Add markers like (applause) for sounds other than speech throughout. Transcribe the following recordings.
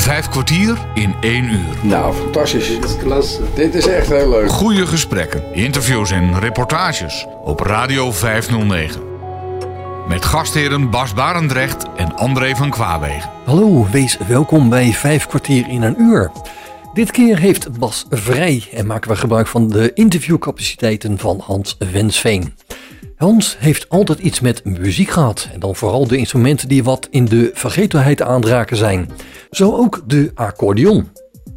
Vijf kwartier in één uur. Nou, fantastisch. Dit is klasse. Dit is echt heel leuk. Goede gesprekken, interviews en reportages op Radio 509. Met gastheren Bas Barendrecht en André van Kwaabegen. Hallo, wees welkom bij Vijf kwartier in een uur. Dit keer heeft Bas vrij en maken we gebruik van de interviewcapaciteiten van Hans Wensveen. Hans heeft altijd iets met muziek gehad en dan vooral de instrumenten die wat in de vergetelheid aandraken zijn. Zo ook de accordeon.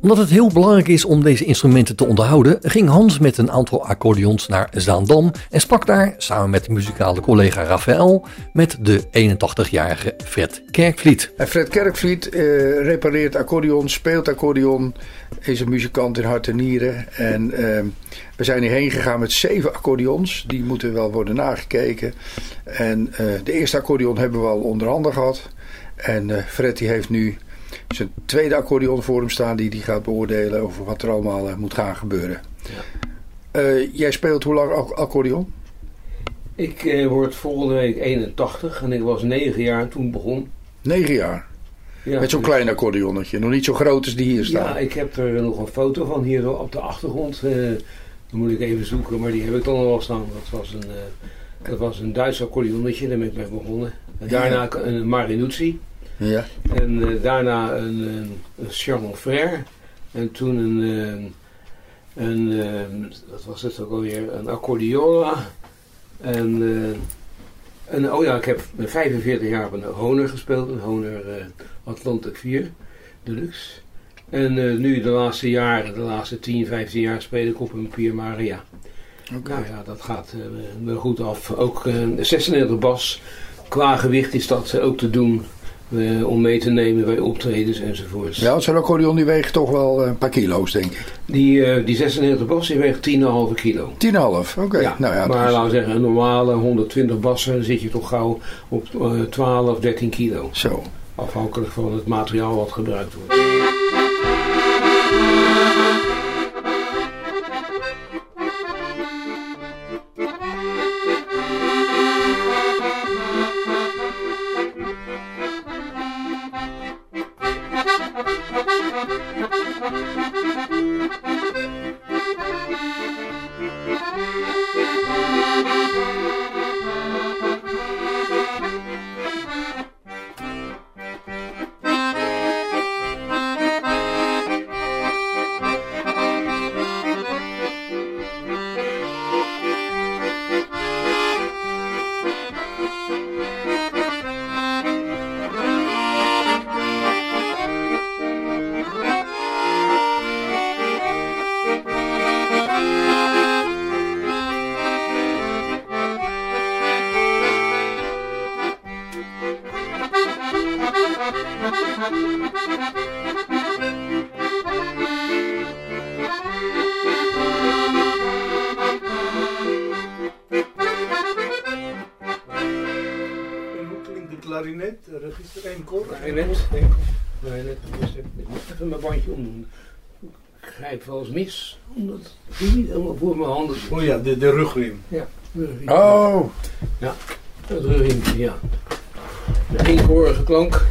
Omdat het heel belangrijk is om deze instrumenten te onderhouden, ging Hans met een aantal accordeons naar Zaandam en sprak daar, samen met muzikale collega Raphaël, met de 81-jarige Fred Kerkvliet. Fred Kerkvliet eh, repareert accordeon, speelt accordeon, is een muzikant in hart en nieren. En eh, we zijn hierheen gegaan met zeven accordeons. Die moeten wel worden nagekeken. En eh, de eerste accordeon hebben we al onder handen gehad. En eh, Fred die heeft nu zijn tweede accordeon voor hem staan. Die die gaat beoordelen over wat er allemaal eh, moet gaan gebeuren. Eh, jij speelt hoe lang ac- accordeon? Ik word volgende week 81 en ik was 9 jaar toen begon. Negen jaar. Ja, Met zo'n dus- klein accordeonnetje. Nog niet zo groot als die hier staan. Ja, ik heb er nog een foto van hier op de achtergrond. Eh dan moet ik even zoeken, maar die heb ik dan al staan. Dat was een, eh, dat was een Duits accordeonnetje, daar ben ik mee begonnen. En daarna een Marinuzzi. ja. En eh, daarna een, een, een Charmant Frère. En toen een, een eh, wat was het ook alweer, een accordeola. En, en oh ja, ik heb met 45 jaar op een Honor gespeeld, een Honor eh, Atlantic 4 Deluxe. En eh, nu de laatste jaren, de laatste 10, 15 jaar speel ik op een Pier Maria. Oké. Nou ja, dat gaat eh, me goed af. Ook eh 96 bas. Qua gewicht is dat ook te doen. eh, om mee te nemen bij optredens enzovoorts. Ja, zo'n accordeon die weegt toch wel eh, een paar kilo's, denk ik. 10,5. Die, eh, die 96 bas die weegt 10,5 kilo. Oké, Ja, nou ja. maar is- laten we zeggen, een normale 120 bassen dan zit je toch gauw op eh, 12, 13 kilo. Zo. Afhankelijk van het materiaal wat gebruikt wordt. Niet helemaal voor mijn handen. Oh ja, de, de rugriem. Ja, Oh, Het ruggimpje, ja. De eenkorige klank.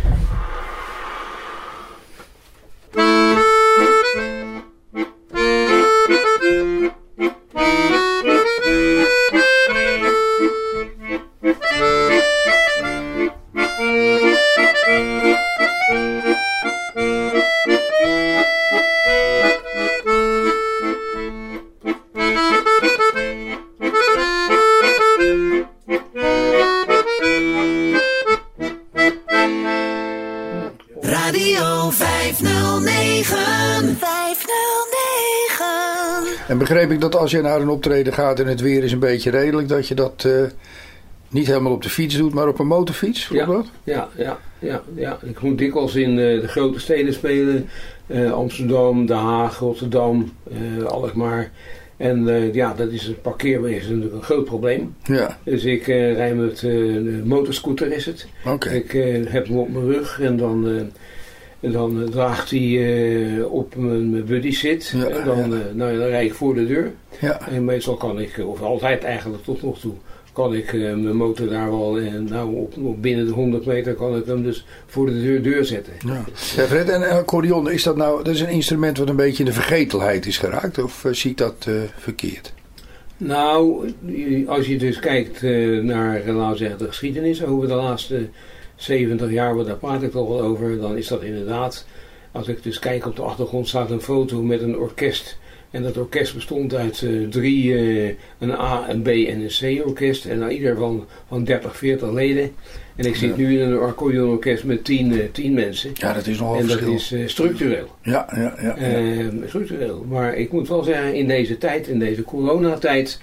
Als je naar een optreden gaat en het weer is een beetje redelijk, dat je dat eh, niet helemaal op de fiets doet, maar op een motorfiets? Ja. dat? Ja, ja, ja, ja. Ik moet dikwijls in eh, de grote steden spelen. Eh, Amsterdam, Den Haag, Rotterdam, Alkmaar. En ja, dat is het parkeerwezen natuurlijk een groot probleem. Ja, Dus ik rij met de motorscooter is het. oké. Ik heb hem op mijn rug en dan, en dan eh, draagt hij eh, op mijn, buddy zit. Ja, en dan, ja. eh, nou, dan rijd ik voor de deur. Ja, En meestal kan ik, of altijd eigenlijk tot nog toe, kan ik mijn motor daar wel, eh, nou op, op binnen de 100 meter kan ik hem dus voor de deur, deur zetten. Ja. Fred, en een accordeon, is dat nou dat is een instrument wat een beetje in de vergetelheid is geraakt? Of zie ik dat verkeerd? Nou, als je dus kijkt naar laten we zeggen, de geschiedenis over de laatste 70 jaar, want daar praat ik toch wel over, dan is dat inderdaad, als ik dus kijk op de achtergrond staat een foto met een orkest. En dat orkest bestond uit eh, drie, eh, een A, een B en een C orkest. En nou, ieder van, van 30, 40 leden. En ik zit nu in een accordeonorkest met 10, eh, 10 mensen. Ja, dat is nogal en dat verschil. is eh, structureel. Ja, ja, ja. ja. Ehm, structureel. Maar ik moet wel zeggen, in deze tijd, in deze coronatijd,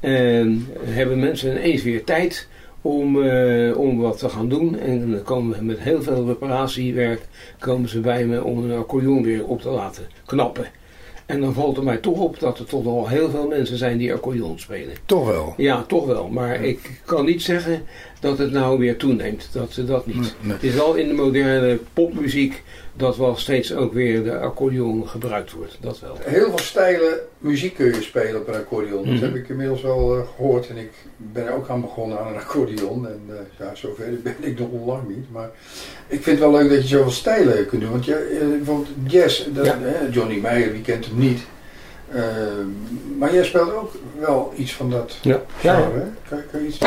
ehm, hebben mensen ineens weer tijd om, eh, om wat te gaan doen. En dan komen we met heel veel reparatiewerk komen ze bij me om een accordeon weer op te laten knappen. En dan valt er mij toch op dat er toch al heel veel mensen zijn die accordeon spelen. Toch wel. Ja, toch wel. Maar ik kan niet zeggen dat het nou weer toeneemt. Dat ze dat niet. Nee, nee. Het is wel in de moderne popmuziek dat wel steeds ook weer de accordeon gebruikt wordt. Dat wel. Heel veel stijle muziek kun je spelen op een accordeon. Dat Mhm. heb ik inmiddels wel eh, gehoord. En ik ben ook aan begonnen aan een accordeon. En eh, ja, zover (laughs) ben ik nog lang niet. Maar ik vind het wel leuk dat je zoveel stijlen kunt doen. Want je, eh, bijvoorbeeld jazz, dat, Ja. eh, Johnny Meyer, wie kent hem niet. Eh, maar jij speelt ook wel iets van dat Ja. genre, hè? Kan, kan je iets...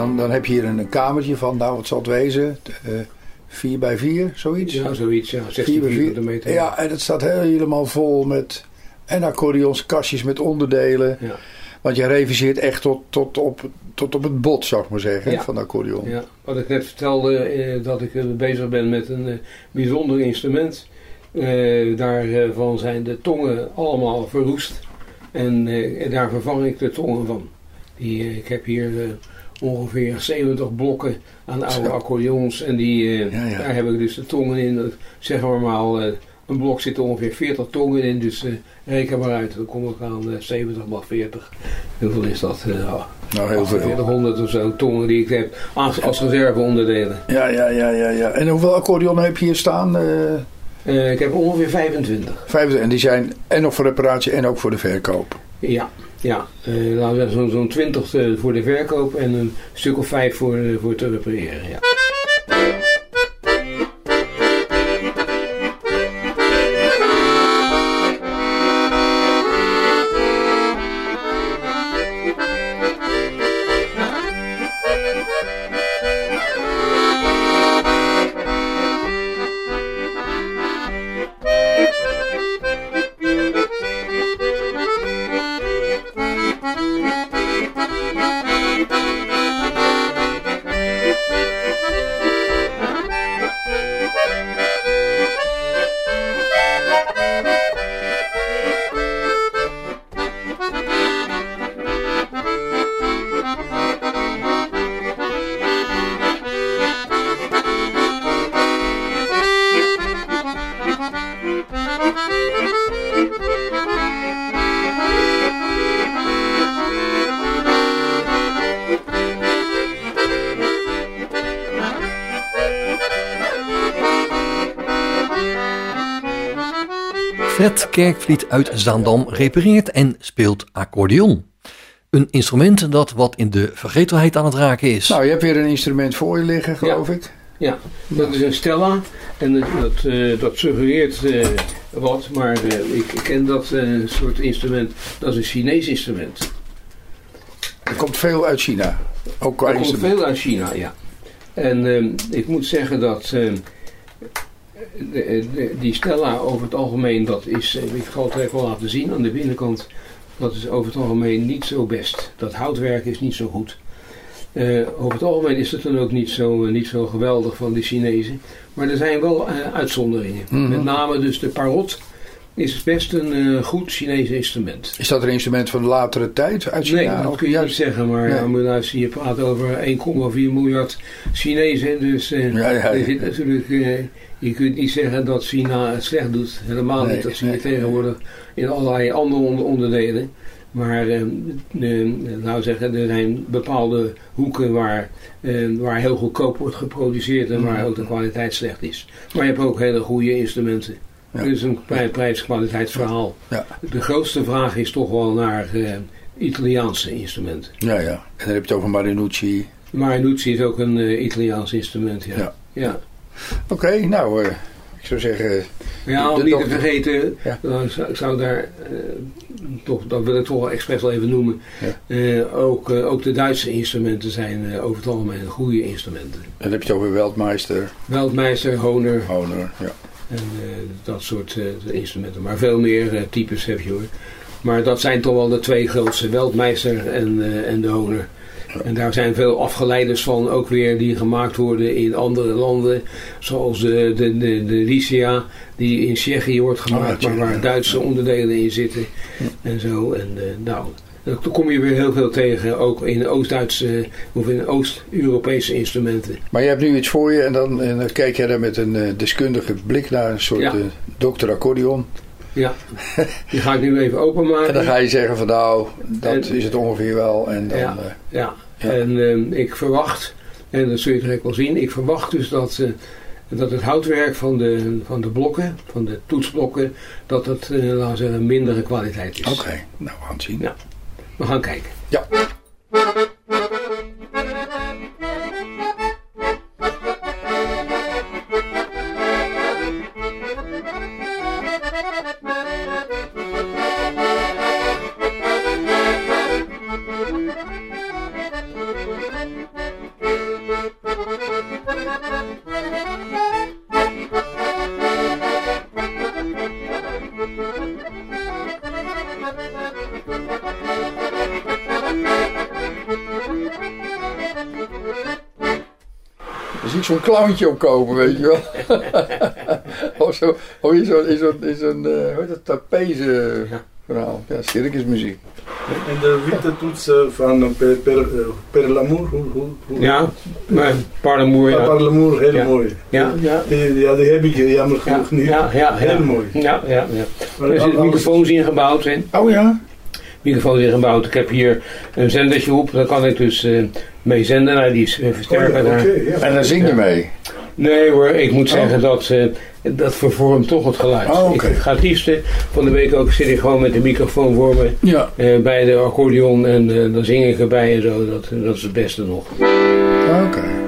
dan, dan heb je hier een kamertje van, nou wat zal het wezen? Eh 4 bij 4, zoiets? Ja, zoiets. Ja, 16 4 bij 4. vierkante meter. Ja, en het staat helemaal vol met en accordeons, kastjes met onderdelen. Ja. Want je reviseert echt tot, tot, op, tot op het bot, zou ik maar zeggen, Ja. van de accordeon. Ja, wat ik net vertelde, eh, dat ik eh, bezig ben met een eh, bijzonder instrument. Eh, daarvan zijn de tongen allemaal verroest. En eh, daar vervang ik de tongen van. Die, eh, ik heb hier eh, ongeveer 70 blokken aan oude Zo. accordeons. En die, eh, Ja, ja. daar heb ik dus de tongen in. Zeg maar maar, eh, een blok zit er ongeveer 40 tongen in. Dus eh, reken maar uit. Dan kom ik aan eh, 70 x 40. Hoeveel is dat? Nou, heel veel. 4800 of zo tongen die ik heb als, als reserveonderdelen. Ja, ja, ja, ja, ja. En hoeveel accordeonnen heb je hier staan? Ik heb ongeveer 25. 25. En die zijn en nog voor reparatie en ook voor de verkoop. Ja, ja. Eh, laten we zo'n 20 eh, voor de verkoop en een stuk of 5 voor, eh, voor te repareren. Ja. Kerkvliet uit Zaandam repareert en speelt accordeon. Een instrument dat wat in de vergetelheid aan het raken is. Nou, je hebt weer een instrument voor je liggen, geloof ik. Ja, dat is een Stella en dat, dat, eh, dat suggereert eh, wat, maar eh, ik ken dat eh, soort instrument, dat is een Chinees instrument. Er komt veel uit China. Ook qua Er komt veel uit China, ja. En ehm, ik moet zeggen dat ehm, de- de- die Stella over het algemeen, dat is, eh, ik zal het even laten zien aan de binnenkant, dat is over het algemeen niet zo best. Dat houtwerk is niet zo goed. Eh, over het algemeen is het dan ook niet zo, eh, niet zo geweldig van de Chinezen. Maar er zijn wel eh, uitzonderingen. Mhm. Met name dus de parot is best een eh, goed Chinees instrument. Is dat een instrument van de latere tijd uit China? Nee, dat kun je niet juist- zeggen, maar Nee. ja, maar luister, je praat over 1,4 miljard Chinezen. Dus eh, Ja, ja, ja. zit natuurlijk, eh, je kunt niet zeggen dat China het slecht doet. Helemaal Nee, niet. Dat zie je nee. tegenwoordig in allerlei andere onder- onderdelen. Maar nou zeggen, er zijn bepaalde hoeken waar, waar heel goedkoop wordt geproduceerd en waar ook de kwaliteit slecht is. Maar je hebt ook hele goede instrumenten. Ja. Het is een pri- prijs-kwaliteitsverhaal. Ja. De grootste vraag is toch wel naar eh, Italiaanse instrumenten. Ja, ja. En dan heb je het over Marinucci. Marinucci is ook een eh, Italiaans instrument, ja. Ja. Ja, Oké, nou, eh, ik zou zeggen... ja om niet te vergeten, Ja. dan zou, ik zou daar, toch, dat wil ik toch wel expres wel even noemen, ook, ook de Duitse instrumenten zijn over het algemeen goede instrumenten. Dan heb je het over Weltmeister, Veldmeister, Honer Honor. Ja. En eh, dat soort eh, instrumenten. Maar veel meer eh, types heb je hoor. Maar dat zijn toch wel de twee grootste, Veldmeister en, en de Honer. En daar zijn veel afgeleiders van ook weer die gemaakt worden in andere landen. Zoals de, de, de, de Lycia die in Tsjechië wordt gemaakt, Oh, ja, maar waar. Duitse onderdelen in zitten. En zo. En nou, daar kom je weer heel veel tegen, ook in Oost-Duitse of in Oost-Europese instrumenten. Maar je hebt nu iets voor je en dan, en dan kijk jij daar met een eh, deskundige blik naar een soort Ja. eh, dokter accordeon. Ja, (laughs) die ga ik nu even openmaken. En dan ga je zeggen van nou, dat En- is het ongeveer wel. En dan, Ja. eh, Ja, Ja. en ehm, ik verwacht, en dat zul je direct wel zien, ik verwacht dus dat, dat het houtwerk van de, van de blokken, van de toetsblokken, dat het, eh, laten we zeggen, mindere kwaliteit is. Oké, nou we gaan het zien. Ja. We gaan kijken. Ja. Zo'n clowntje opkomen, weet je wel. (laughs) of zo, of in zo'n, in in zo'n eh, hoe heet dat, trapeze Ja. verhaal. Ja, circusmuziek. En de witte toetsen van Per, per, eh, per Lamour, hoe, hoe, hoe- Ja, maar Parlemoer, Ja, ja. Per Lamour, heel Ja. mooi. Ja, ja. Die, ja, die heb ik jammer Ja, genoeg niet. ja, ja, Heel mooi. Ja, ja, ja. Maar Er zitten alles- microfoons in gebouwd. Hè. Oh ja? Microfoons in gebouwd. Ik heb hier een zendertje op. Daar kan ik dus eh, mee zenden. Nou, die eh, Oh, ja, versterker oké, daar. ja. En dan zing je mee. Nee hoor, ik moet Oh. zeggen dat eh, dat vervormt toch het geluid. Oh, oké. Ik ga het liefste van de week ook zit ik gewoon met de microfoon voor me Ja. eh, bij de accordeon en eh, dan zing ik erbij en zo. Dat, dat is het beste nog. Oké. Hola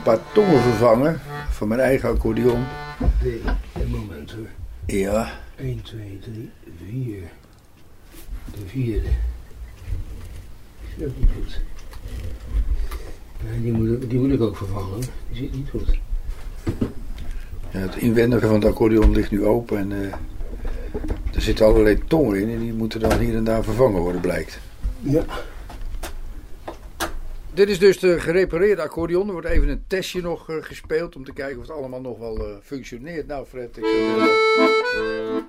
een paar tongen vervangen van mijn eigen accordeon. Nee, een moment hoor. Ja. 1, 2, 3, 4. De vierde. Is ook niet goed. Nee, die moet, ik- die moet ik ook vervangen. hoor. Die zit niet goed. Ja, het inwendige van het accordeon ligt nu open en eh, er zitten allerlei tongen in en die moeten dan hier en daar vervangen worden, blijkt. Ja. Dit is dus de gerepareerde accordeon. Er wordt even een testje nog eh, gespeeld om te kijken of het allemaal nog wel eh, functioneert. Nou Fred, ik zou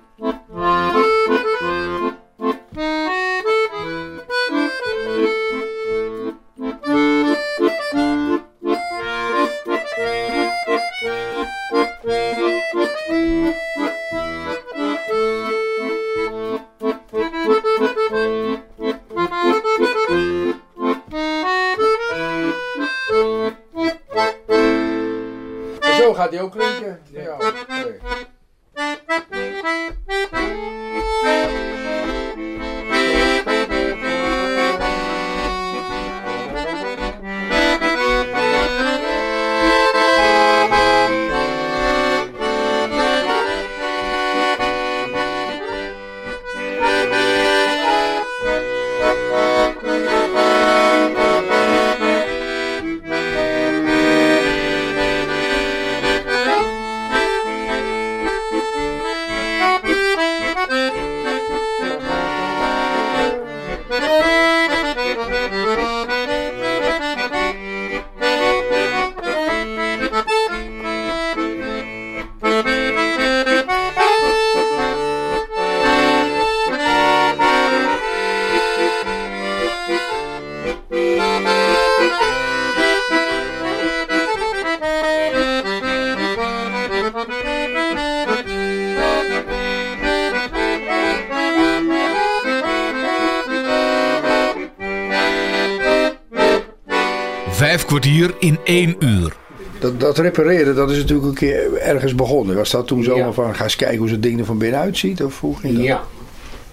In één uur. Dat, dat repareren, dat is natuurlijk een keer ergens begonnen. Was dat toen zomaar Ja. van, ga eens kijken hoe zo'n ding er van binnenuit ziet? Of hoe ging dat? Ja,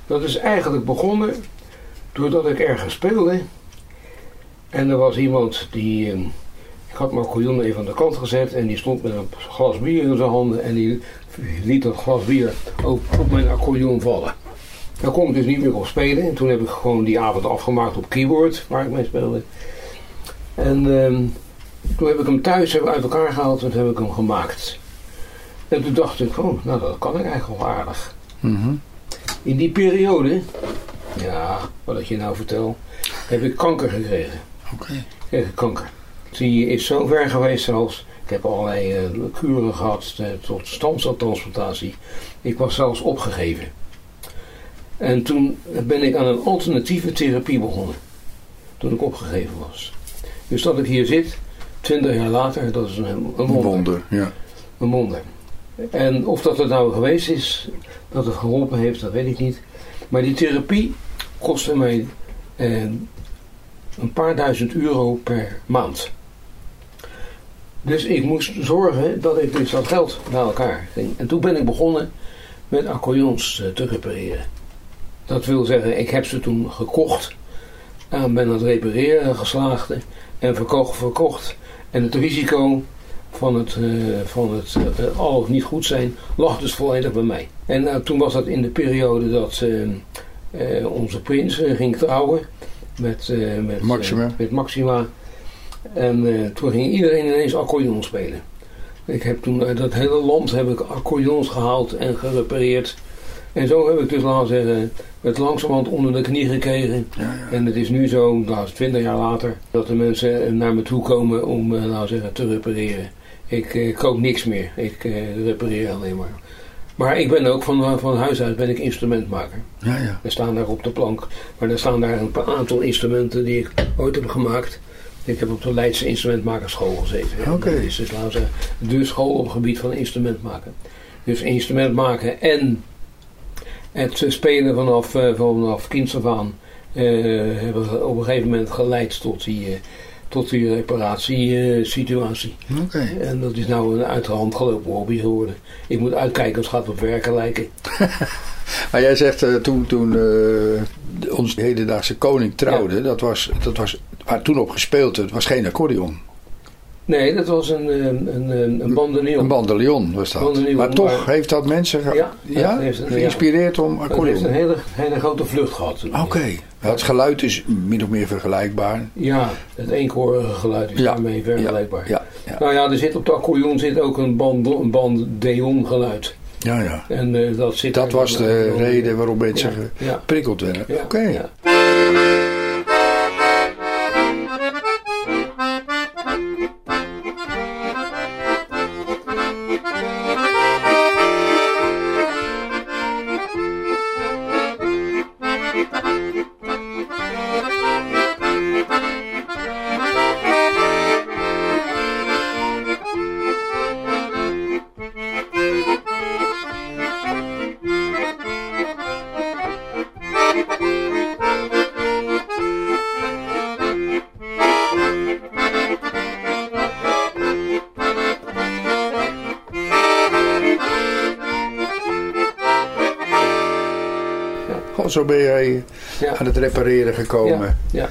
dat is eigenlijk begonnen doordat ik ergens speelde. En er was iemand die. eh, ik had mijn accordeon even aan de kant gezet en die stond met een glas bier in zijn handen en die liet dat glas bier op, op mijn accordeon vallen. Daar kon ik dus niet meer op spelen. En toen heb ik gewoon die avond afgemaakt op keyboard waar ik mee speelde. En ehm, toen heb ik hem thuis heb ik uit elkaar gehaald en toen heb ik hem gemaakt. En toen dacht ik, oh, nou dat kan ik eigenlijk wel aardig. Mhm. In die periode, ja, wat ik je nou vertel, heb ik kanker gekregen. Oké. Ik kreeg kanker. Die is zo ver geweest zelfs. Ik heb allerlei eh, kuren gehad eh, tot stamceltransplantatie. Ik was zelfs opgegeven. En toen ben ik aan een alternatieve therapie begonnen. Toen ik opgegeven was. Dus dat ik hier zit, 20 jaar later, dat is een, een wonder, ja. Een wonder. En of dat het nou geweest is, dat het geholpen heeft, dat weet ik niet. Maar die therapie kostte mij eh, een paar duizend euro per maand. Dus ik moest zorgen dat ik dus dat geld bij elkaar ging. En toen ben ik begonnen met accordeons eh, te repareren. Dat wil zeggen, ik heb ze toen gekocht. En ben aan het repareren geslaagd en verkocht, verkocht. En het risico van het, eh, van het eh, al of niet goed zijn lag dus volledig bij mij. En eh, toen was dat in de periode dat onze prins ging trouwen met, met, Maxima. met Maxima. En toen ging iedereen ineens accordeon spelen. Ik heb toen uit dat hele land heb ik accordeons gehaald en gerepareerd. En zo heb ik dus, laten we zeggen, het langzamerhand onder de knie gekregen. Ja, ja. En het is nu zo, nou, twintig jaar later, dat de mensen naar me toe komen om, eh, laten we zeggen, te repareren. Ik eh, koop niks meer, ik eh, repareer alleen maar. Maar ik ben ook van, van huis uit ben ik instrumentmaker. ja, ja. Er staan daar op de plank, maar er staan daar een paar aantal instrumenten die ik ooit heb gemaakt. Ik heb op de Leidse instrumentmakerschool gezeten. Dat is dus, laten we zeggen, de school op het gebied van instrument maken. Dus instrument maken en het spelen vanaf, eh, vanaf kinds af aan eh, hebben op een gegeven moment geleid tot die, eh, tot die reparatiesituatie. Oké. En dat is nou een uit de hand gelopen hobby geworden. Ik moet uitkijken als het gaat op werken lijken. (laughs) Maar jij zegt toen, toen eh, onze hedendaagse koning trouwde, dat, was, dat was waar toen op gespeeld werd, was geen accordeon. Nee, dat was een, eh, een, een, een bandoneon. Een bandeleon was dat. Maar toch maar- heeft dat mensen ge- Ja, ja, dat heeft een- geïnspireerd om Dat heeft accordeon. een hele, hele grote vlucht gehad. Oké. Het geluid is min of meer vergelijkbaar. Ja, het eenkorige geluid is daarmee vergelijkbaar. Ja, ja, Nou ja, er zit op de accordeon zit ook een, bando, een bandeon geluid. ja. ja. En eh, dat zit Dat was de reden waarom mensen geprikkeld werden. ja, Oké. Zo ben jij Ja. aan het repareren gekomen. Ja,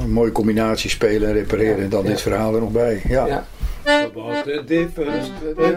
Een mooie combinatie spelen en repareren. En dan Ja. dit verhaal er nog bij. Ja. About the difference the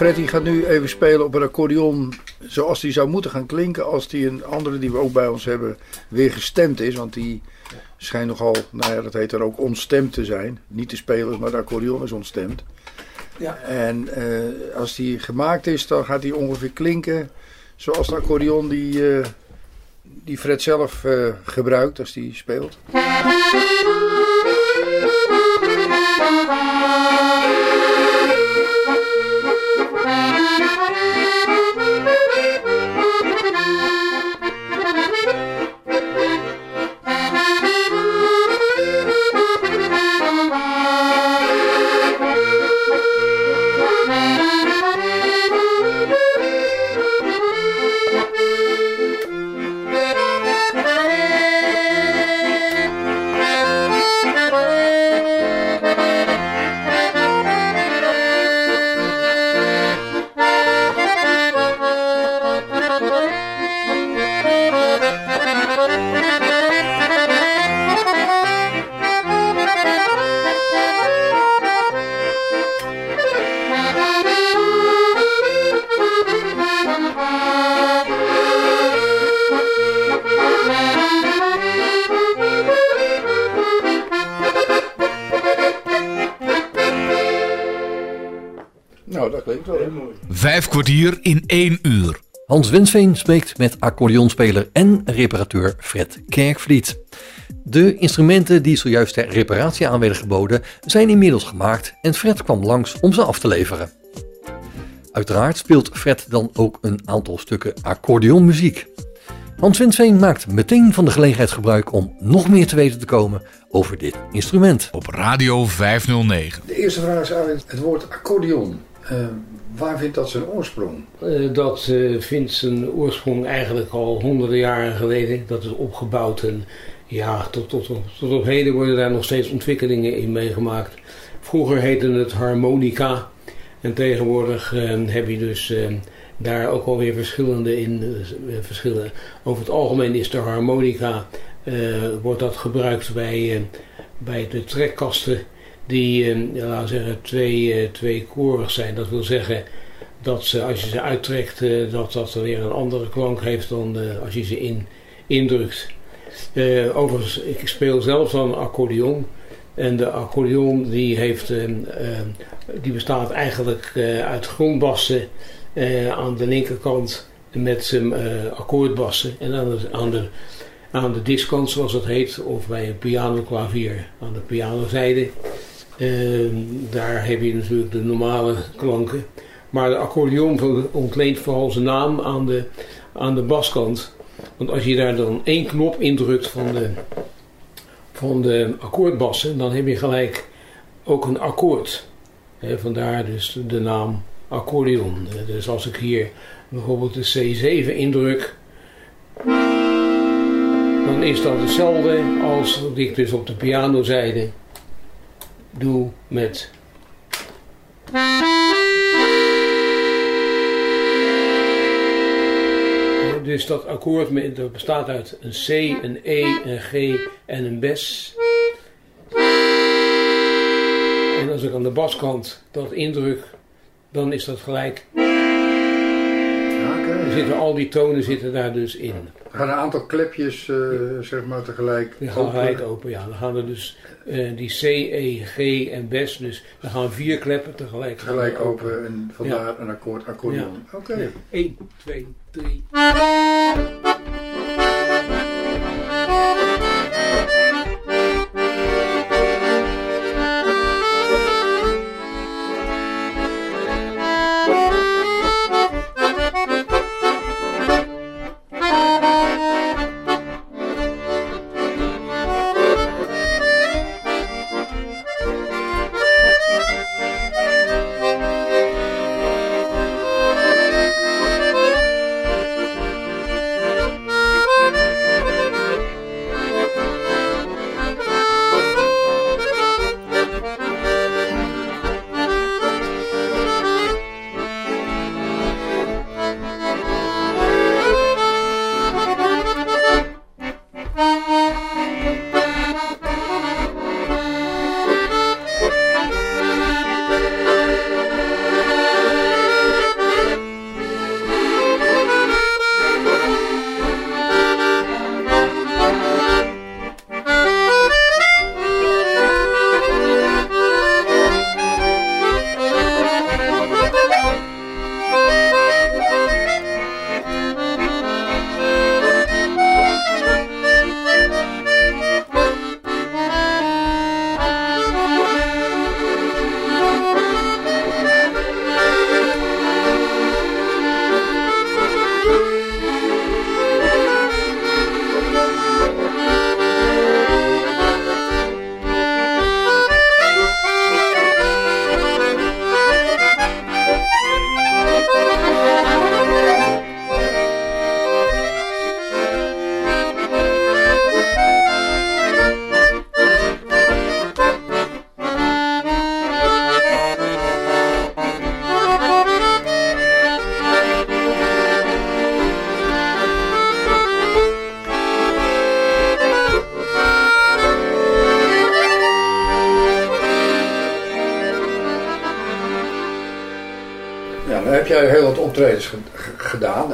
Freddy gaat nu even spelen op een accordeon zoals die zou moeten gaan klinken als die een andere die we ook bij ons hebben weer gestemd is. Want die schijnt nogal, nou ja, dat heet er ook onstemd te zijn. Niet de spelers, maar de accordeon is ontstemd. Ja. En eh, als die gemaakt is, dan gaat die ongeveer klinken zoals de accordeon die, eh, die Fred zelf eh, gebruikt als die speelt. Kwartier in één uur. Hans Wensveen spreekt met accordeonspeler en reparateur Fred Kerkvliet. De instrumenten die zojuist ter reparatie aan werden geboden zijn inmiddels gemaakt en Fred kwam langs om ze af te leveren. Uiteraard speelt Fred dan ook een aantal stukken accordeonmuziek. Hans Wensveen maakt meteen van de gelegenheid gebruik om nog meer te weten te komen over dit instrument. Op Radio 509. De eerste vraag is eigenlijk het woord accordeon. Eh, waar vindt dat zijn oorsprong? Eh, dat eh, vindt zijn oorsprong eigenlijk al honderden jaren geleden. Dat is opgebouwd en ja, tot, tot, tot, op heden worden daar nog steeds ontwikkelingen in meegemaakt. Vroeger heette het harmonica en tegenwoordig eh, heb je dus eh, daar ook alweer verschillende in, eh, verschillen. Over het algemeen is de harmonica, wordt dat gebruikt bij, bij de trekkasten die, eh, laten we zeggen, twee, eh, tweekorig zijn. Dat wil zeggen dat ze, als je ze uittrekt, eh, dat dat weer een andere klank heeft dan als je ze in, indrukt. Overigens, ik speel zelf dan accordeon. En de accordeon die, heeft, die bestaat eigenlijk uit grondbassen aan de linkerkant met akkoordbassen. En aan de, aan, aan de diskant, zoals het heet, of bij een pianoklavier aan de pianozijde. Eh, daar heb je natuurlijk de normale klanken. Maar de accordeon ontleent vooral zijn naam aan de, aan de baskant. Want als je daar dan één knop indrukt van de, van de akkoordbassen, dan heb je gelijk ook een akkoord. Vandaar dus de naam accordeon. Dus als ik hier bijvoorbeeld de C7 indruk, dan is dat hetzelfde als wat ik dus op de pianozijde doe met Dus dat akkoord bestaat uit een C, een E, een G en een bes. En als ik aan de baskant dat indruk, dan is dat gelijk. Ja, zitten al die tonen zitten daar dus in. Er gaan een aantal klepjes, eh, zeg maar, tegelijk Die gaan open. gelijk open, ja. Dan gaan er dus eh, die C, E, G en Bes, dus dan gaan vier kleppen tegelijk, Tegelijk open en vandaar een akkoord, accordeon. Oké. Ja. 1, 2, 3.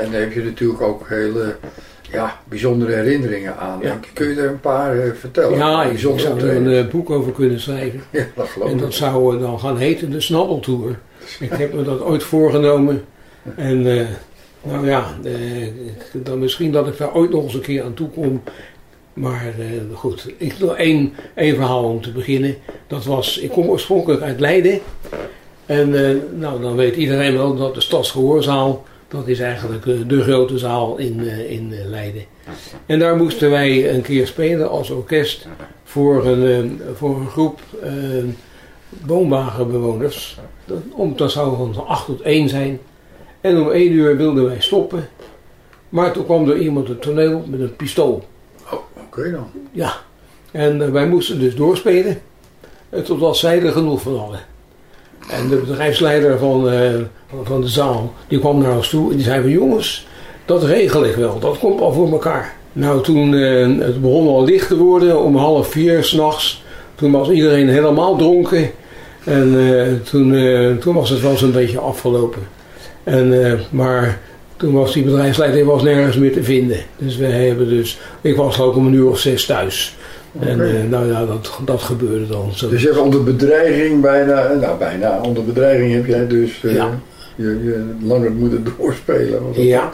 En daar heb je natuurlijk ook hele ja, bijzondere herinneringen aan. Ja. Kun je er een paar eh, vertellen? Ja, ik bijzondere zou er een eh, boek over kunnen schrijven. (laughs) Ja, dat geloof En ik. dat zou eh, dan gaan heten de Snabbeltour. Ik heb me dat ooit voorgenomen. En eh, nou ja, eh, ik- dan misschien dat ik daar ooit nog eens een keer aan toe kom. Maar eh, goed, ik wil één, één verhaal om te beginnen. Dat was, ik kom oorspronkelijk uit Leiden. En eh, nou, dan weet iedereen wel dat de Stadsgehoorzaal, dat is eigenlijk eh, de grote zaal in, eh, in eh, Leiden. En daar moesten wij een keer spelen als orkest voor een, voor een groep eh, woonwagenbewoners. Dat, om, dat zou van 8 tot 1 zijn. En om 1 uur wilden wij stoppen. Maar toen kwam er iemand het toneel met een pistool. Oh, oké dan. Ja. En wij moesten dus doorspelen. totdat zij er genoeg van hadden. En de bedrijfsleider van, eh, van- van de zaal, die kwam naar ons toe en die zei van jongens, dat regel ik wel, dat komt al voor elkaar. Nou, toen eh, het begon al licht te worden, om half vier s'nachts, toen was iedereen helemaal dronken. En eh, toen, toen was het wel zo'n beetje afgelopen. En, maar toen was die bedrijfsleider was nergens meer te vinden. Dus we hebben dus, ik was ook om een uur of zes thuis. En eh, nou ja, dat, dat gebeurde dan. Zo. Dus je hebt onder bedreiging bijna, nou bijna, onder bedreiging heb jij dus eh, Ja. je, je langer moeten doorspelen. dat Ja,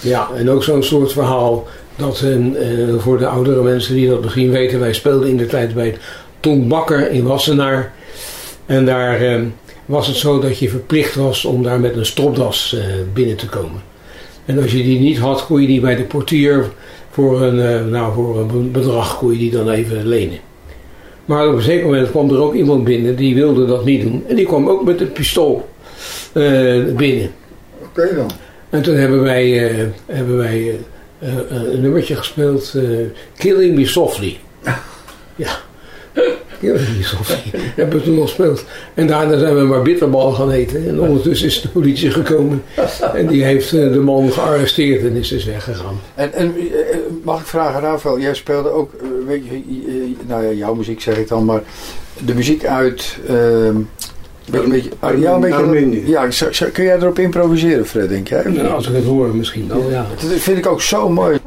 ja, en ook zo'n soort verhaal dat eh, eh, voor de oudere mensen die dat misschien weten, wij speelden in de tijd bij Tom Bakker in Wassenaar. En daar eh, was het zo dat je verplicht was om daar met een stropdas eh, binnen te komen. En als je die niet had, kon je die bij de portier voor een, eh, nou, voor een bedrag kon je die dan even lenen. Maar op een zeker moment kwam er ook iemand binnen die wilde dat niet doen. En die kwam ook met een pistool eh, binnen. Oké dan. En toen hebben wij, eh, hebben wij een nummertje gespeeld, Killing Me Softly. (laughs) Ja, (laughs) Hebben we toen nog gespeeld. En daarna zijn we maar bitterbal gaan eten. En ondertussen is de politie gekomen. En die heeft eh, de man gearresteerd en is dus weggegaan. En, en eh, mag ik vragen, Rafael, jij speelde ook, eh, weet je, eh, nou ja, jouw muziek zeg ik dan, maar de muziek uit... ehm, een beetje, ja, een beetje, ja, kun jij erop improviseren, Fred, denk jij? Nou, als ik het hoor misschien wel, ja. Dat vind ik ook zo mooi.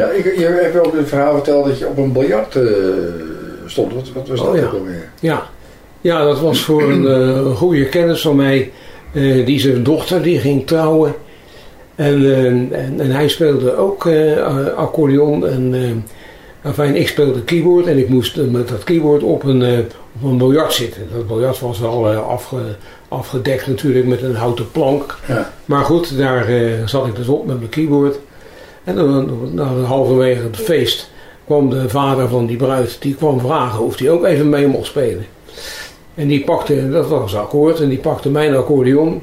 Ja, ik, je hebt ook een verhaal verteld dat je op een biljart eh, stond. Wat, wat was Oh, dat ja. ook alweer? Ja, ja dat was voor een eh, goede kennis van mij. eh, die zijn dochter die ging trouwen. En, en, en hij speelde ook accordeon. En enfin, ik speelde keyboard. En ik moest met dat keyboard op een, op een biljart zitten. Dat biljart was wel afge, afgedekt natuurlijk met een houten plank. Ja. Maar goed, daar zat ik dus op met mijn keyboard. En dan, nou, halverwege het feest kwam de vader van die bruid, die kwam vragen of hij ook even mee mocht spelen. En die pakte, dat was akkoord, en die pakte mijn accordeon.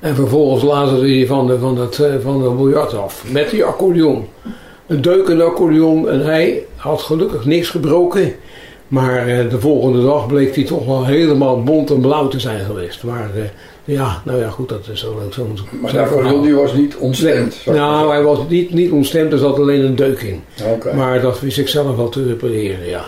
En vervolgens lazerde hij van de, van dat, eh, van de biljart af, met die accordeon. Een deukende accordeon en hij had gelukkig niks gebroken. Maar eh, de volgende dag bleek hij toch wel helemaal bont en blauw te zijn geweest. Maar eh, ja, nou ja, goed, dat is zo leuk. Zo'n Maar die was niet ontstemd. nou, hij was niet, niet ontstemd, er zat alleen een deuk in. Maar dat wist ik zelf wel te repareren, ja.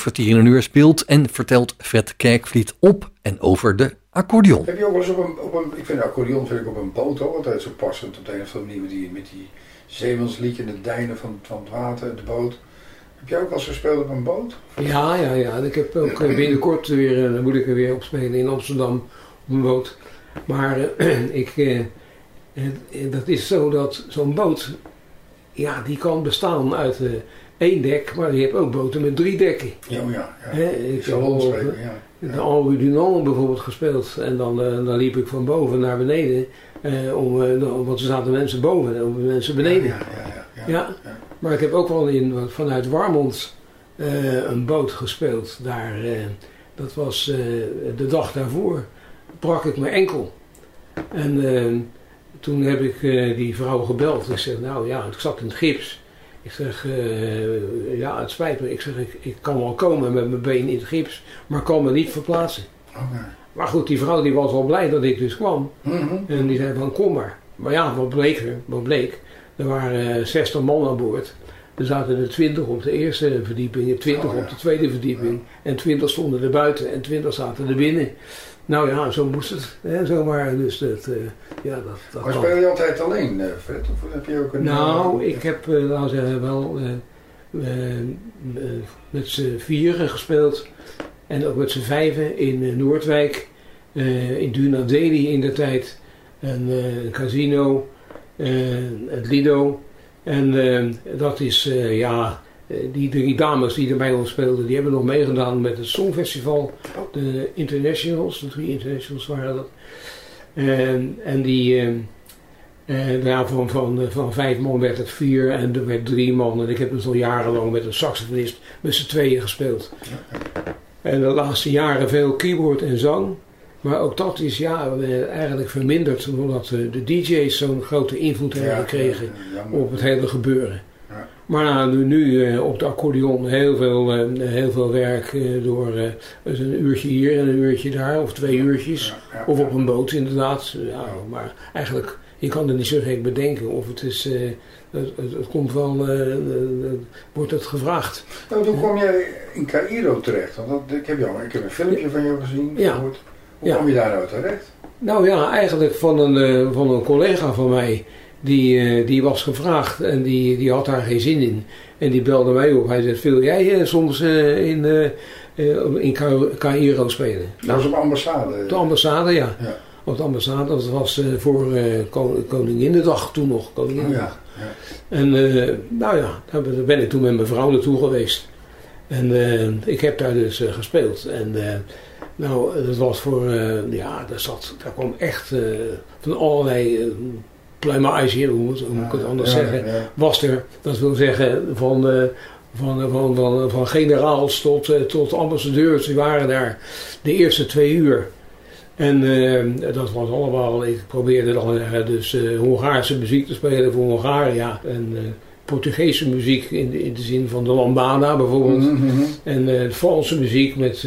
Vijf kwartier in een uur speelt en vertelt Fred Kerkvliet op en over de accordeon. Heb je ook wel eens op een, op een ik vind een accordeon vind ik op een boot ook altijd zo passend op de een of andere manier met die, met die zeemansliedje en de deinen van, van het water, de boot. Heb jij ook wel eens gespeeld op een boot? Ja, ja, ja. Ik heb ook eh, binnenkort weer, eh, moet ik er weer op spelen in Amsterdam op een boot. Maar eh, (clears throat) ik, eh, dat is zo dat zo'n boot, ja, die kan bestaan uit eh, één dek, maar je hebt ook boten met drie dekken. Ja, oh ja. ja. Ik Zo heb al, ja. de Henri Dunant bijvoorbeeld gespeeld. En dan, eh, dan liep ik van boven naar beneden. eh, om, eh, nou, want er zaten mensen boven en mensen beneden. Ja, ja, ja. ja, Ja. Maar ik heb ook wel in, vanuit Warmond eh, een boot gespeeld. Daar, eh, dat was eh, de dag daarvoor. Brak ik mijn enkel. En toen heb ik eh, die vrouw gebeld. Ik zeg, nou ja, ik zat in het gips. Ik zeg, eh, ja, het spijt me. Ik zeg, ik, ik kan wel komen met mijn been in het gips, maar kan me niet verplaatsen. Maar goed, die vrouw die was wel blij dat ik dus kwam. Mhm. En die zei van kom maar. Maar ja, wat bleek er? Wat bleek? Er waren eh, 60 man aan boord. Er zaten er 20 op de eerste verdieping, 20 Oh, ja. op de tweede verdieping. En 20 stonden er buiten en 20 zaten er binnen. Nou ja, zo moest het. Hè, zomaar. Dus dat, eh, ja, dat, dat Maar speel je altijd alleen, eh, Fred? Of heb je ook een... Nou, eh, ik heb, eh laten we zeggen, wel met z'n vieren gespeeld. En ook met z'n vijven in Noordwijk. in Dunadeli in de tijd. En een casino. het Lido. En dat is, ja, die drie dames die er bij ons speelden, die hebben nog meegedaan met het Songfestival. De internationals, de drie internationals waren dat. En, en die, eh, eh, ja, van, van, van vijf man werd het vier en er werd drie man. En ik heb dus al jarenlang met een saxofonist met z'n tweeën gespeeld. En de laatste jaren veel keyboard en zang. Maar ook dat is ja, eh, eigenlijk verminderd omdat eh, de DJ's zo'n grote invloed hebben gekregen ja, op het hele gebeuren. Maar nou, nu, nu eh, op de accordeon heel veel, eh, heel veel werk eh, door dus een uurtje hier en een uurtje daar, of twee uurtjes. Ja, ja, Of op een boot inderdaad. Ja, maar eigenlijk, je kan er niet zo gek bedenken. Of het is, het, het, het komt wel, wordt het gevraagd. Nou, toen kwam jij in Cairo terecht. Want dat, ik, heb jou, ik heb een filmpje van jou gezien. Ja. Hoe Ja. kwam je daar nou terecht? Nou ja, eigenlijk van een, van een collega van mij. Die, eh, die was gevraagd en die, die had daar geen zin in. En die belde mij op. Hij zei, wil jij eh, soms eh, in, in Ca- Cairo spelen? Dat was op ambassade. Op de ambassade, ja. Ja. Op de ambassade, dat was voor Ko- Koninginnedag toen nog. Oh, Koninginnedag. ja. ja. En nou ja, daar ben- ik toen met mijn vrouw naartoe geweest. En ik heb daar dus gespeeld. En nou, dat was voor, ja, daar, zat, daar kwam echt van allerlei pluimage hoe, moet- hoe moet ik het anders Ja, zeggen, ja. was er. Dat wil zeggen van, eh, van, van, van, van generaals tot, eh, tot ambassadeurs, die waren daar de eerste twee uur. En eh, dat was allemaal, ik probeerde dan eh, dus eh, Hongaarse muziek te spelen voor Hongaria. En eh, Portugese muziek in de, in de zin van de lambada bijvoorbeeld. Mhm, mhm. En eh, Franse muziek met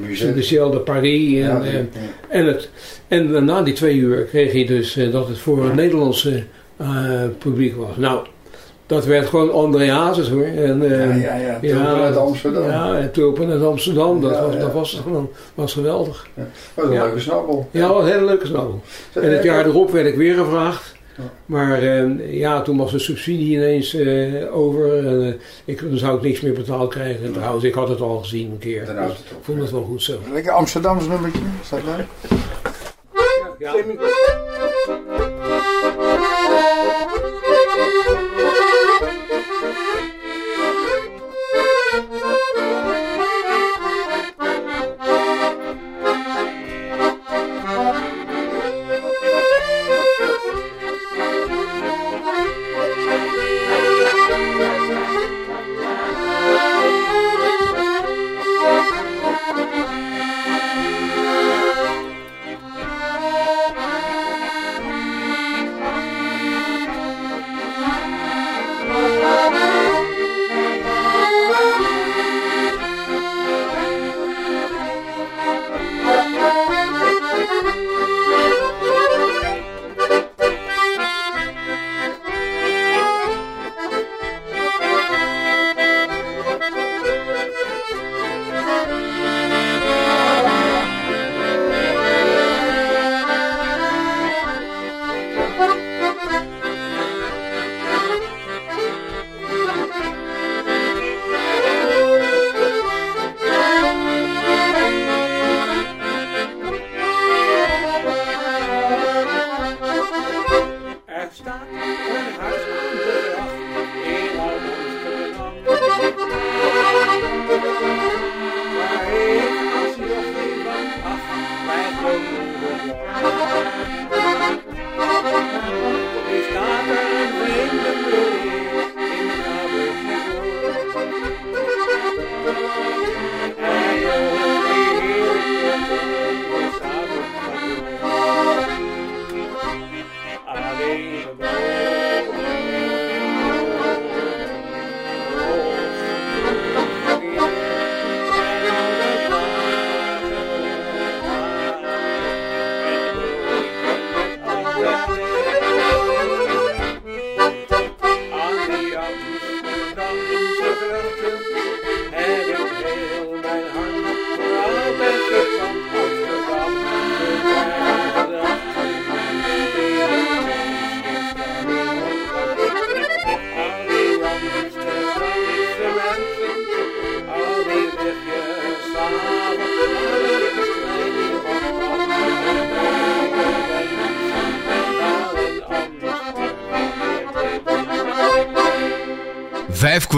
Musette. Michel de Paris. En, Ja, eh, ja. en, het, en na die twee uur kreeg je dus dat het voor het Nederlandse publiek was. Nou, dat werd gewoon André Hazes hoor. En, ja, eh, ja, ja. Tulpen uit Amsterdam. Ja, en Tulpen uit Amsterdam. Dat, Ja, was, ja. dat was gewoon was geweldig. Was een Ja. leuke snabbel. Ja, wat een hele leuke snabbel. En het jaar erop werd ik weer gevraagd. Ja. Maar eh, ja, toen was de subsidie ineens eh, over. En, eh, ik, dan zou ik niks meer betaald krijgen. En trouwens, ik had het al gezien een keer. Dus ik vond het wel goed zo. Lekker Amsterdams nummertje. Is dat leuk? Ja. Thank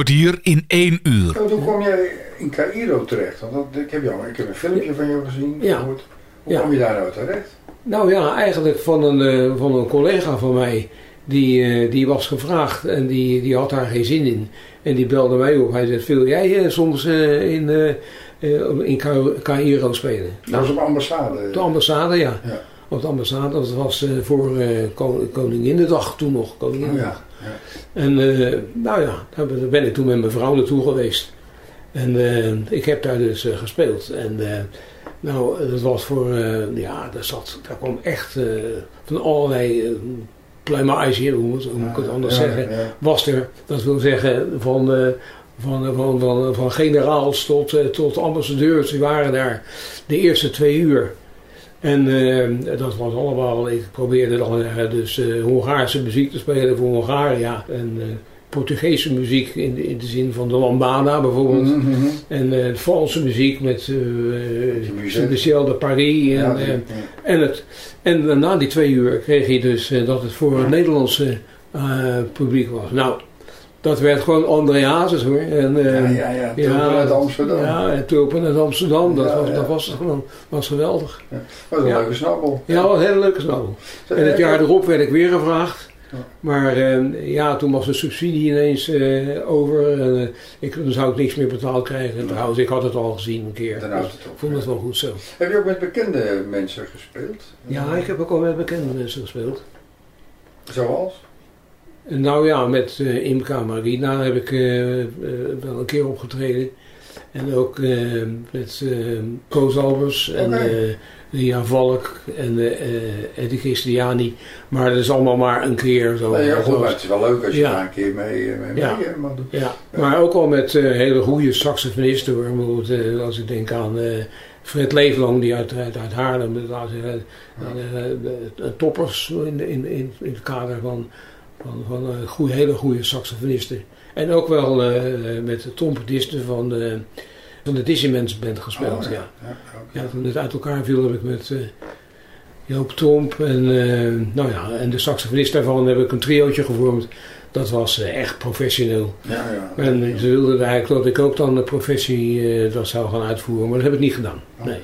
kwartier in één uur. Oh, hoe kwam jij in Cairo terecht? Want dat, ik, heb jou, ik heb een filmpje van jou gezien. Ja. Hoe Ja. kwam je daar nou terecht? Nou ja, eigenlijk van een, eh, van een collega van mij. Die, eh, die was gevraagd en die, die had daar geen zin in. En die belde mij op. Hij zei, wil jij eh, soms eh, in, in Ca- Cairo spelen? Dat was op ambassade. Op de ambassade, ja. Ja. Op de ambassade, dat was voor eh Koninginnedag toen nog. Oh, Koninginnedag. ja. ja. En eh, nou ja, daar ben ik toen met mijn vrouw naartoe geweest. En eh, ik heb daar dus eh, gespeeld. En nou, dat was voor, ja, daar, zat, daar kwam echt van allerlei pluimage hoe, moet- ik het anders zeggen, was er. Dat wil zeggen van, van, van, van, van generaals tot, tot ambassadeurs, die waren daar de eerste twee uur. En eh, dat was allemaal, ik probeerde dan eh, dus eh, Hongaarse muziek te spelen voor Hongaria. En Portugese muziek in de, in de zin van de lambada bijvoorbeeld. Mhm, mhm. En Franse muziek met uh, Michel de Paris. En, Ja, die- ja. en, het, en na die twee uur kreeg je dus dat het voor het Nederlandse publiek was. Nou, dat werd gewoon André Hazes hoor. En, eh, Ja, ja, ja. Tulpen uit Amsterdam. Ja, en Tulpen uit Amsterdam. Dat, Ja, was, ja. dat was gewoon was geweldig. Wat een leuke snabbel. Ja, wat een hele leuke snabbel. En het jaar erop werd ik weer gevraagd. Maar eh, ja, toen was de subsidie ineens eh, over. En, eh, ik, dan zou ik niks meer betaald krijgen. Trouwens, ik had het al gezien een keer. Dan Dus het op. vond het wel goed zo. Heb je ook met bekende mensen gespeeld? Ja, ik heb ook al met bekende mensen gespeeld. Zoals? Nou ja, met eh Imka Marina heb ik eh, eh, wel een keer opgetreden. En ook met Koos Albers en eh Ria Valk en Eddie Christiani. Maar dat is allemaal maar een keer zo. Nee, ja, goed, maar het is wel leuk als je Ja. daar een keer mee, mee, Ja. mee mag doen. Ja, maar ook al met hele goede saxofonisten hoor. Bijvoorbeeld, als ik denk aan Fred Leeflang, die uit, uit, uit Haarlem, de- de toppers in, in, in, in het kader van, van, van eh, goeie, hele goede saxofonisten. En ook wel eh, eh, met de trompetisten van de, van de Dissimens band gespeeld. Oh, ja. Ja, toen het uit elkaar viel heb ik met eh, Joop Tromp en, eh, nou ja, en de saxofonist daarvan heb ik een triootje gevormd. Dat was eh, echt professioneel. Ja, ja. En ze wilden eigenlijk dat ik ook dan de professie eh, dat zou gaan uitvoeren, maar dat heb ik niet gedaan. Nee.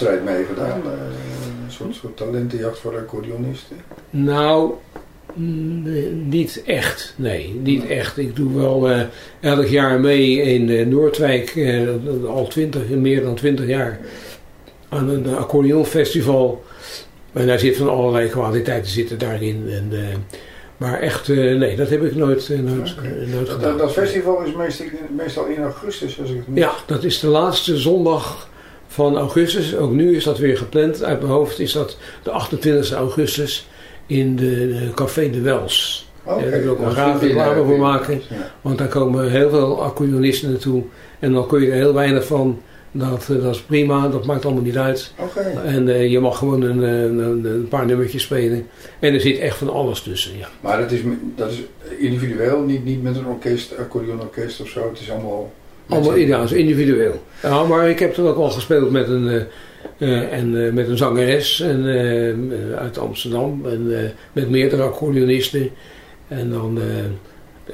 Wedstrijd meegedaan? Eh, Een soort, soort talentenjacht voor accordeonisten? Nou, mm, niet echt. Nee, niet echt. Ik doe wel eh, elk jaar mee in eh, Noordwijk, eh, al 20, meer dan 20 jaar, aan een accordeonfestival. En daar zit van allerlei kwaliteiten zitten daarin. En, eh, maar echt, eh, nee, dat heb ik nooit, eh, nooit, eh, nooit gedaan. dat, dat festival is meestal, meestal in augustus, als ik het niet... Ja, dat is de laatste zondag van augustus. Ook nu is dat weer gepland. Uit mijn hoofd is dat de 28 augustus in de, de Café de Wels. Oké. Daar wil ik ook wel graag reclame voor maken. Ja. Want daar komen heel veel accordeonisten naartoe. En dan kun je er heel weinig van. Dat, eh, dat is prima, dat maakt allemaal niet uit. Oké. En eh, je mag gewoon een, eh, een, een paar nummertjes spelen. En er zit echt van alles tussen. Ja. Maar dat is, dat is individueel, niet, niet met een orkest, accordeonorkest of zo. Het is allemaal... Allemaal is individueel. Ja, maar ik heb er ook al gespeeld met een, eh, eh, en, eh, met een zangeres en, uit Amsterdam. En met meerdere accordeonisten. En dan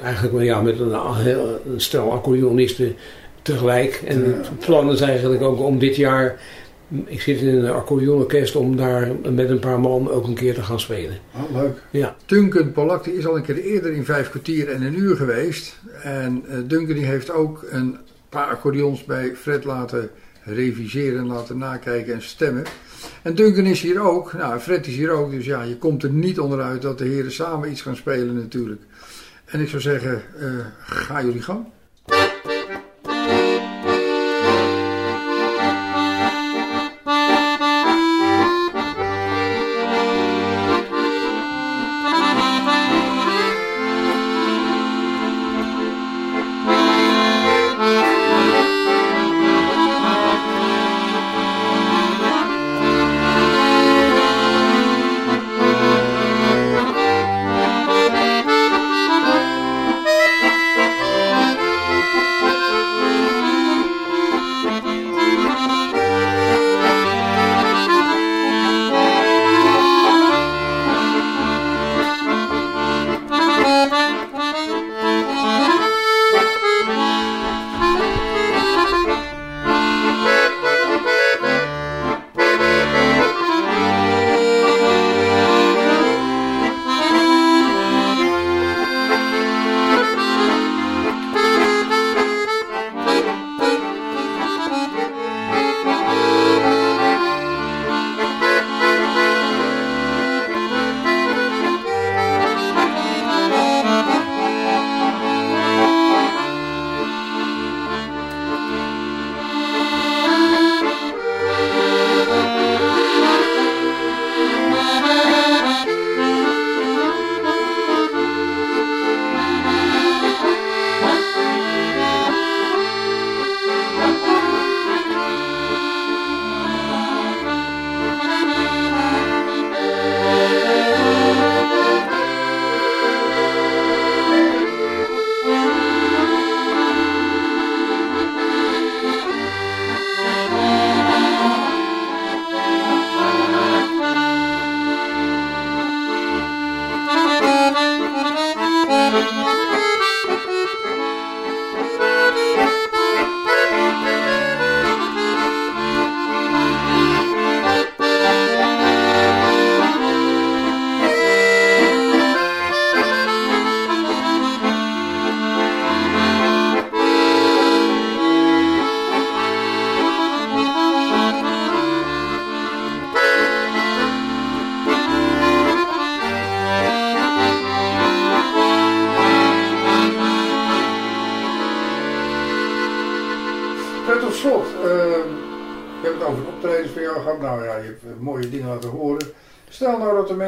eigenlijk wel, ja, met een, heel- een stel accordeonisten tegelijk. En het plan is eigenlijk ook om dit jaar... Ik zit in een accordeonorkest om daar met een paar man ook een keer te gaan spelen. Oh, leuk. Ja. Duncan Polak die is al een keer eerder in vijf kwartier en een uur geweest. En eh, Duncan die heeft ook een paar accordeons bij Fred laten reviseren, laten nakijken en stemmen. En Duncan is hier ook, nou Fred is hier ook, dus ja, je komt er niet onderuit dat de heren samen iets gaan spelen natuurlijk. En ik zou zeggen, eh, ga jullie gang.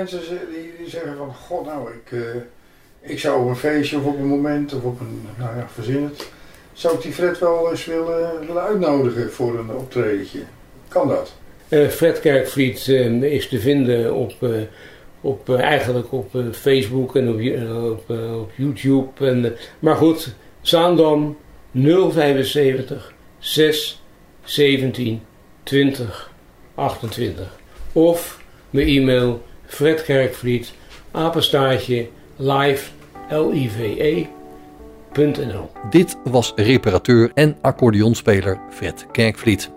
Die, die zeggen van, god nou, ik, eh, ik zou op een feestje of op een moment of op een, nou ja, verzin het. Zou ik die Fred wel eens willen, willen uitnodigen voor een optredentje? Kan dat? Eh, Fred Kerkvliet eh, is te vinden op, op, eigenlijk op Facebook en op, op, op YouTube. En, maar goed, Zaandam 075 6 17 20 28. Of mijn e-mail fredkerkvliet apenstaartje live live.nl Dit was reparateur en accordeonspeler Fred Kerkvliet.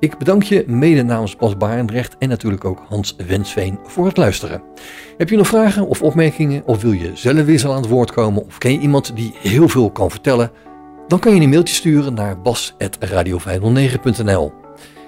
Ik bedank je mede namens Bas Barendrecht en natuurlijk ook Hans Wensveen voor het luisteren. Heb je nog vragen of opmerkingen of wil je zelf weer aan het woord komen of ken je iemand die heel veel kan vertellen? Dan kan je een mailtje sturen naar bas.radio509.nl